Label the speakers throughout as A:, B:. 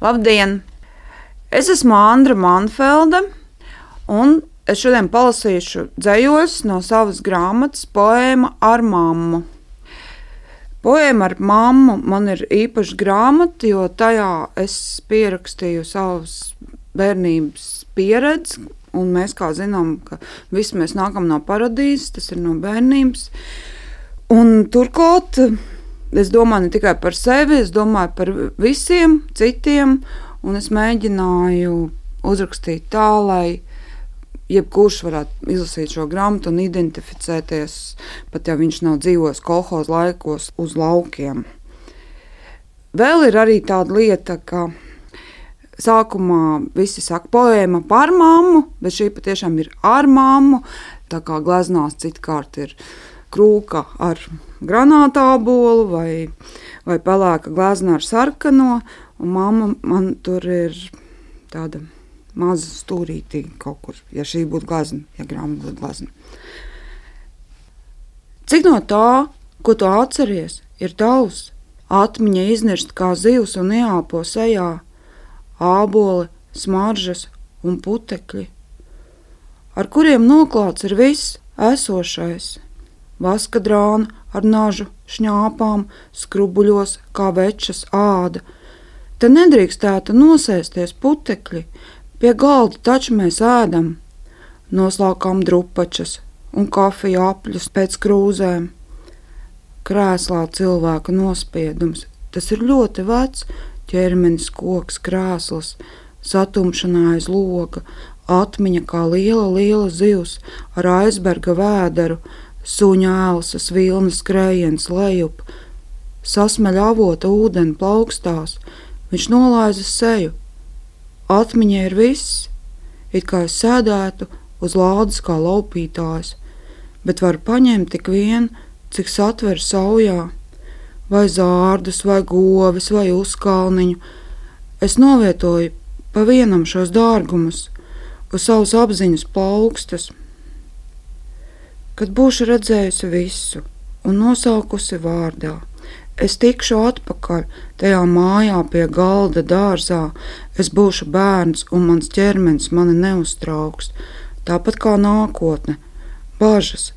A: Labdien! Es esmu Andra Manfelde, un es šodien palasīšu dzējos no savas grāmatas poēma ar mammu. Poēma ar mammu man ir īpaša grāmata, jo tajā es pierakstīju savas bērnības pieredzi, un mēs kā zinām, ka visi mēs nākam no paradīzes, tas ir no bērnības. Un turklāt es domāju ne tikai par sevi, es domāju par visiem citiem, Un es mēģināju uzrakstīt tā, lai jebkurš varētu izlasīt šo grāmatu un identificēties, pat ja viņš nav dzīvojis kolekcijas laikos, uz laukiem. Vēl ir arī tāda lieta, ka sākumā visi saka poēma par mammu, bet šī patiešām ir ar mammu. Tā kā gleznās citkārt ir krūka ar granātābolu vai, vai pelēka glezna ar sarkano. Un mamma man tur ir tāda maza stūrītī kaut kur, ja šī būtu glazna, ja grāmata būtu glazna. Cik no tā, ko tu atceries, ir tavs? Atmiņa iznirst kā zivs un ieelpo sejā, āboli, smaržas un putekļi, ar kuriem noklāts ir viss esošais. Vaska drāna ar nažu šņāpām, skrubuļos kā večas āda, Te nedrīkstētu nosēsties putekļi, pie galda taču mēs ēdam, noslākām drupačas un kafiju apļus pēc krūzēm. Krēslā cilvēka nospiedums, tas ir ļoti vecs, ķermenis koks krēsls, satumšanā aiz loga, atmiņa kā liela, liela zivs ar aizberga vēderu, suņa ēlsas vilnas skrējiens lejup, sasmeļ avota ūdeni plaukstās, Viņš nolaiza seju. Atmiņā ir viss, it kā es sēdētu uz lādes kā laupītājs, bet var paņemt tik vien, cik satver saujā, vai zārdus, vai govis, vai uzkalniņu. Es novietoju pa vienam šos dārgumus uz savas apziņas plaukstas. Kad būšu redzējusi visu un nosaukusi vārdā, Es tikšu atpakaļ tajā mājā pie galda dārzā. Es būšu bērns, un mans ķermenis mani neuztrauks. Tāpat kā nākotne, bažas,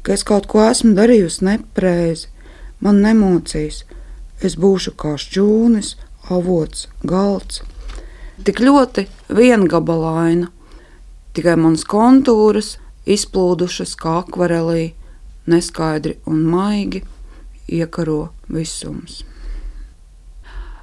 A: ka es kaut ko esmu darījusi nepareizi, man nemocīs. Es būšu kā šķūnis, avots, galds. Tik ļoti viengabalaina, tikai manas kontūras izplūdušas kā akvarelī, neskaidri un maigi iekaro visums.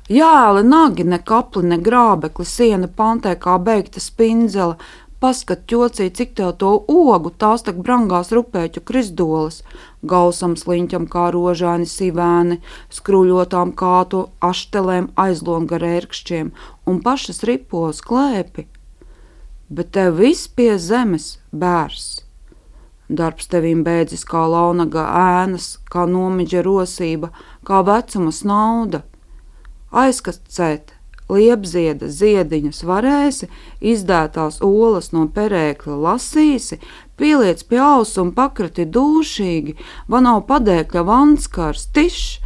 A: Jēli, nagi, ne kapli, ne grābekli, siena pantē kā beigta spindzele, paskat ķocī, cik tev to ogu, tās tak brangās rupēķu krisdolas, gausam sliņķam kā rožāni sivēni, skruļotām kātu aštelēm aizlonga rērkšķiem un pašas ripos klēpi. Bet tev viss pie zemes bērs. Darbs tevīm beidzis kā launaga ēnas, kā nomiģa rosība, kā vecuma nauda. Aizkastēt liepzieda ziediņus varēsi, izdētās olas no perēkla lasīsi, pieliec pie ausu un pakrati dūšīgi, vanau padēkļa vanskars, tišs,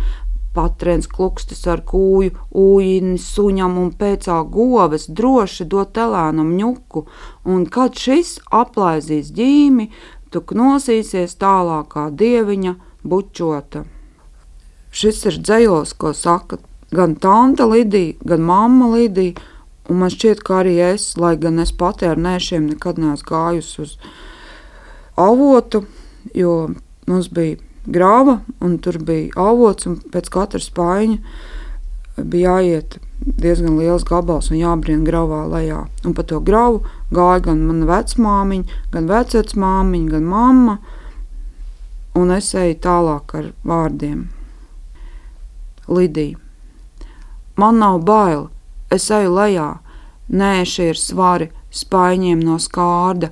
A: patrens klukstis ar kūju, ūjiņu suņam un pēcā goves droši dot telēnam ņuku, un kad šis aplaizīs ģīmi, tu knosīsies tālākā dieviņa bučota. Šis ir dzējos, ko saka gan tante Lidija, gan mamma Lidija, un man šķiet, ka arī es, lai gan es pati ar nēšiem nekad neesmu gājusi uz avotu, jo mums bija grāva, un tur bija avots, un pēc katras spaiņa bija jāiet diezgan liels gabals un jābrien gravā lejā. Un pa to gravu gāja gan mana vecmāmiņa, gan vecmāmiņa, gan mamma. Un es eju tālāk ar vārdiem. Lidija. Man nav bail, es eju lejā, nē, šie ir svari spaiņiem no skārda.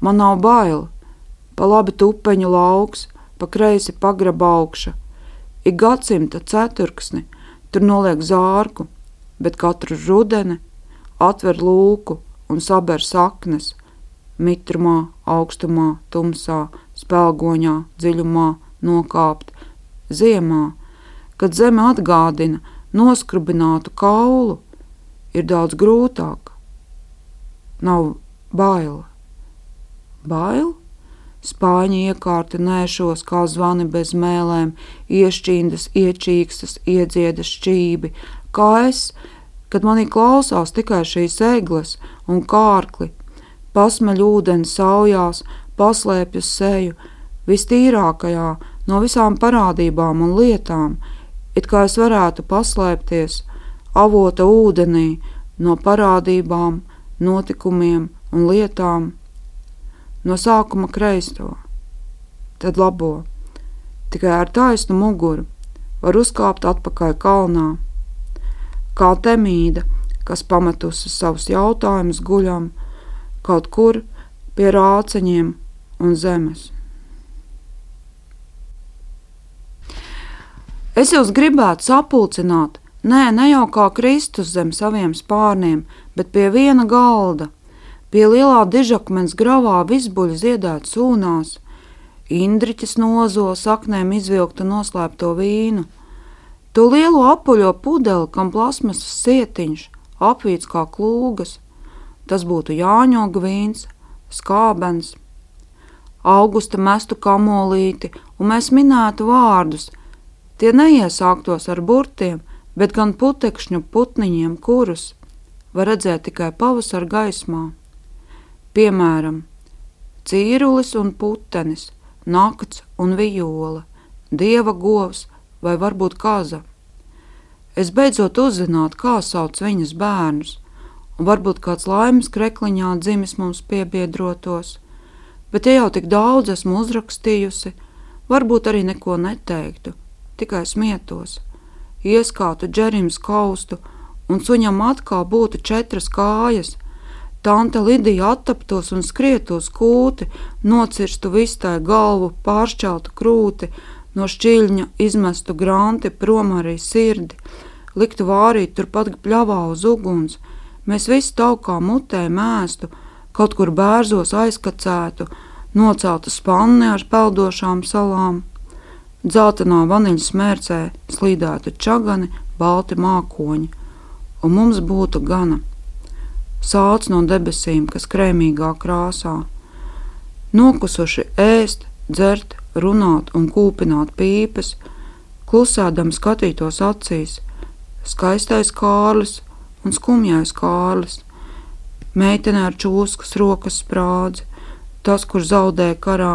A: Man nav bail, pa labi tupeņu lauks, pa kreisi pagraba augša. Ik gadsimta ceturksni tur noliek zārku, bet katru rudeni atver lūku un saber saknes, mitrumā, augstumā, tumsā, spēlgoņā, dziļumā, nokāpt, ziemā, kad zeme atgādina noskrubinātu kaulu, ir daudz grūtāk. Nav baila. Bail? Spāņi iekārti nēšos kā zvani bez mēlēm, iešķīndas, iečīkstas, iedziedas šķībi, kā es, kad manī klausās tikai šīs egles un kārkli, pasmeļ ūdeni saujās, paslēpjas seju, vistīrākajā no visām parādībām un lietām, it kā es varētu paslēpties avota ūdenī no parādībām, notikumiem un lietām, no sākuma kreisto, tad labo, tikai ar taisnu muguru var uzkāpt atpakaļ kalnā, kā temīda, kas pametusi savus jautājumus guļam kaut kur pie rāceņiem un zemes. Es jūs gribētu sapulcināt, nē, ne jau kā Kristus zem saviem spārniem, bet pie viena galda, pie lielā dižakmens gravā visbuļi ziedēt sūnās, indriķis nozo saknēm izvilktu noslēpto vīnu, to lielo apuļo pudeli, kam plasmasas sietiņš, apvīts kā klūgas, tas būtu jāņoga vīns, skābens, augusta mestu kamolīti, un mēs minētu vārdus – Tie neiesāktos ar burtiem, bet gan putekšņu putniņiem, kurus. Var redzēt tikai pavasara gaismā. Piemēram, cīrulis un putenis, nakts un vijola, dieva govs vai varbūt kaza. Es beidzot uzzinātu, kā sauc viņas bērnus, un varbūt kāds laimes krekliņā dzimis mums piebiedrotos, bet ja jau tik daudz esmu uzrakstījusi, varbūt arī neko neteiktu, tikai smietos. Ieskātu džerims kaustu, un suņam atkal būtu četras kājas. Tante Lidija attaptos un skrietos kūti, nocirstu vistai galvu, pāršķeltu krūti, no šķiļņa izmestu granti, prom arī sirdi, liktu vārīt turpat pļavā uz uguns. Mēs visi taukā mutē mēstu, kaut kur bērzos aizkacētu, noceltu spanni ar peldošām salām. Dzeltenā vaniļas mērcē slīdētu čagani, balti mākoņi, un mums būtu gana. Sāls no debesīm, kas krēmīgā krāsā, nokusuši ēst, dzert, runāt un kūpināt pīpes, klusēdam skatītos acīs, skaistais kārlis un skumjais kārlis, meitene ar čūskas rokas sprādzi, tas, kurš zaudēja karā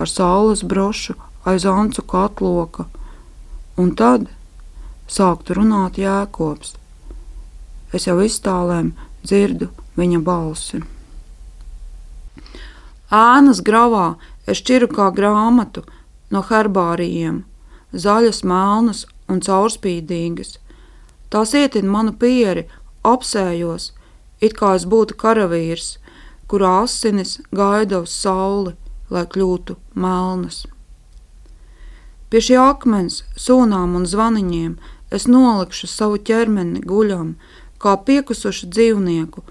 A: ar saules brošu aiz ancu katloka, un tad sāktu runāt jēkobs. Es jau iztālēm dzirdu viņa balsi. Ēnas gravā es šķiru kā grāmatu no herbārijiem, zaļas, melnas un caurspīdīgas. Tās ietin manu pieri, apsējos, it kā es būtu karavīrs, kurā asinis gaida uz sauli, lai kļūtu melnas. Pie šī akmens, sūnām un zvaniņiem es nolikšu savu ķermeni guļam, kā piekusušu dzīvnieku,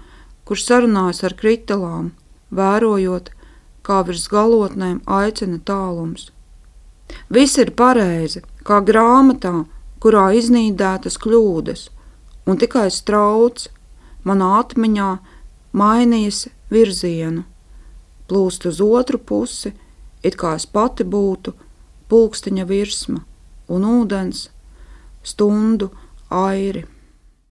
A: kurš sarunājas ar kritelām, vērojot, kā virs galotnēm aicina tālums. Viss ir pareizi, kā grāmatā, kurā iznīdētas kļūdas, un tikai strauts manā atmiņā mainījis virzienu, plūst uz otru pusi, it kā es pati būtu pulksteņa virsma un ūdens stundu airi.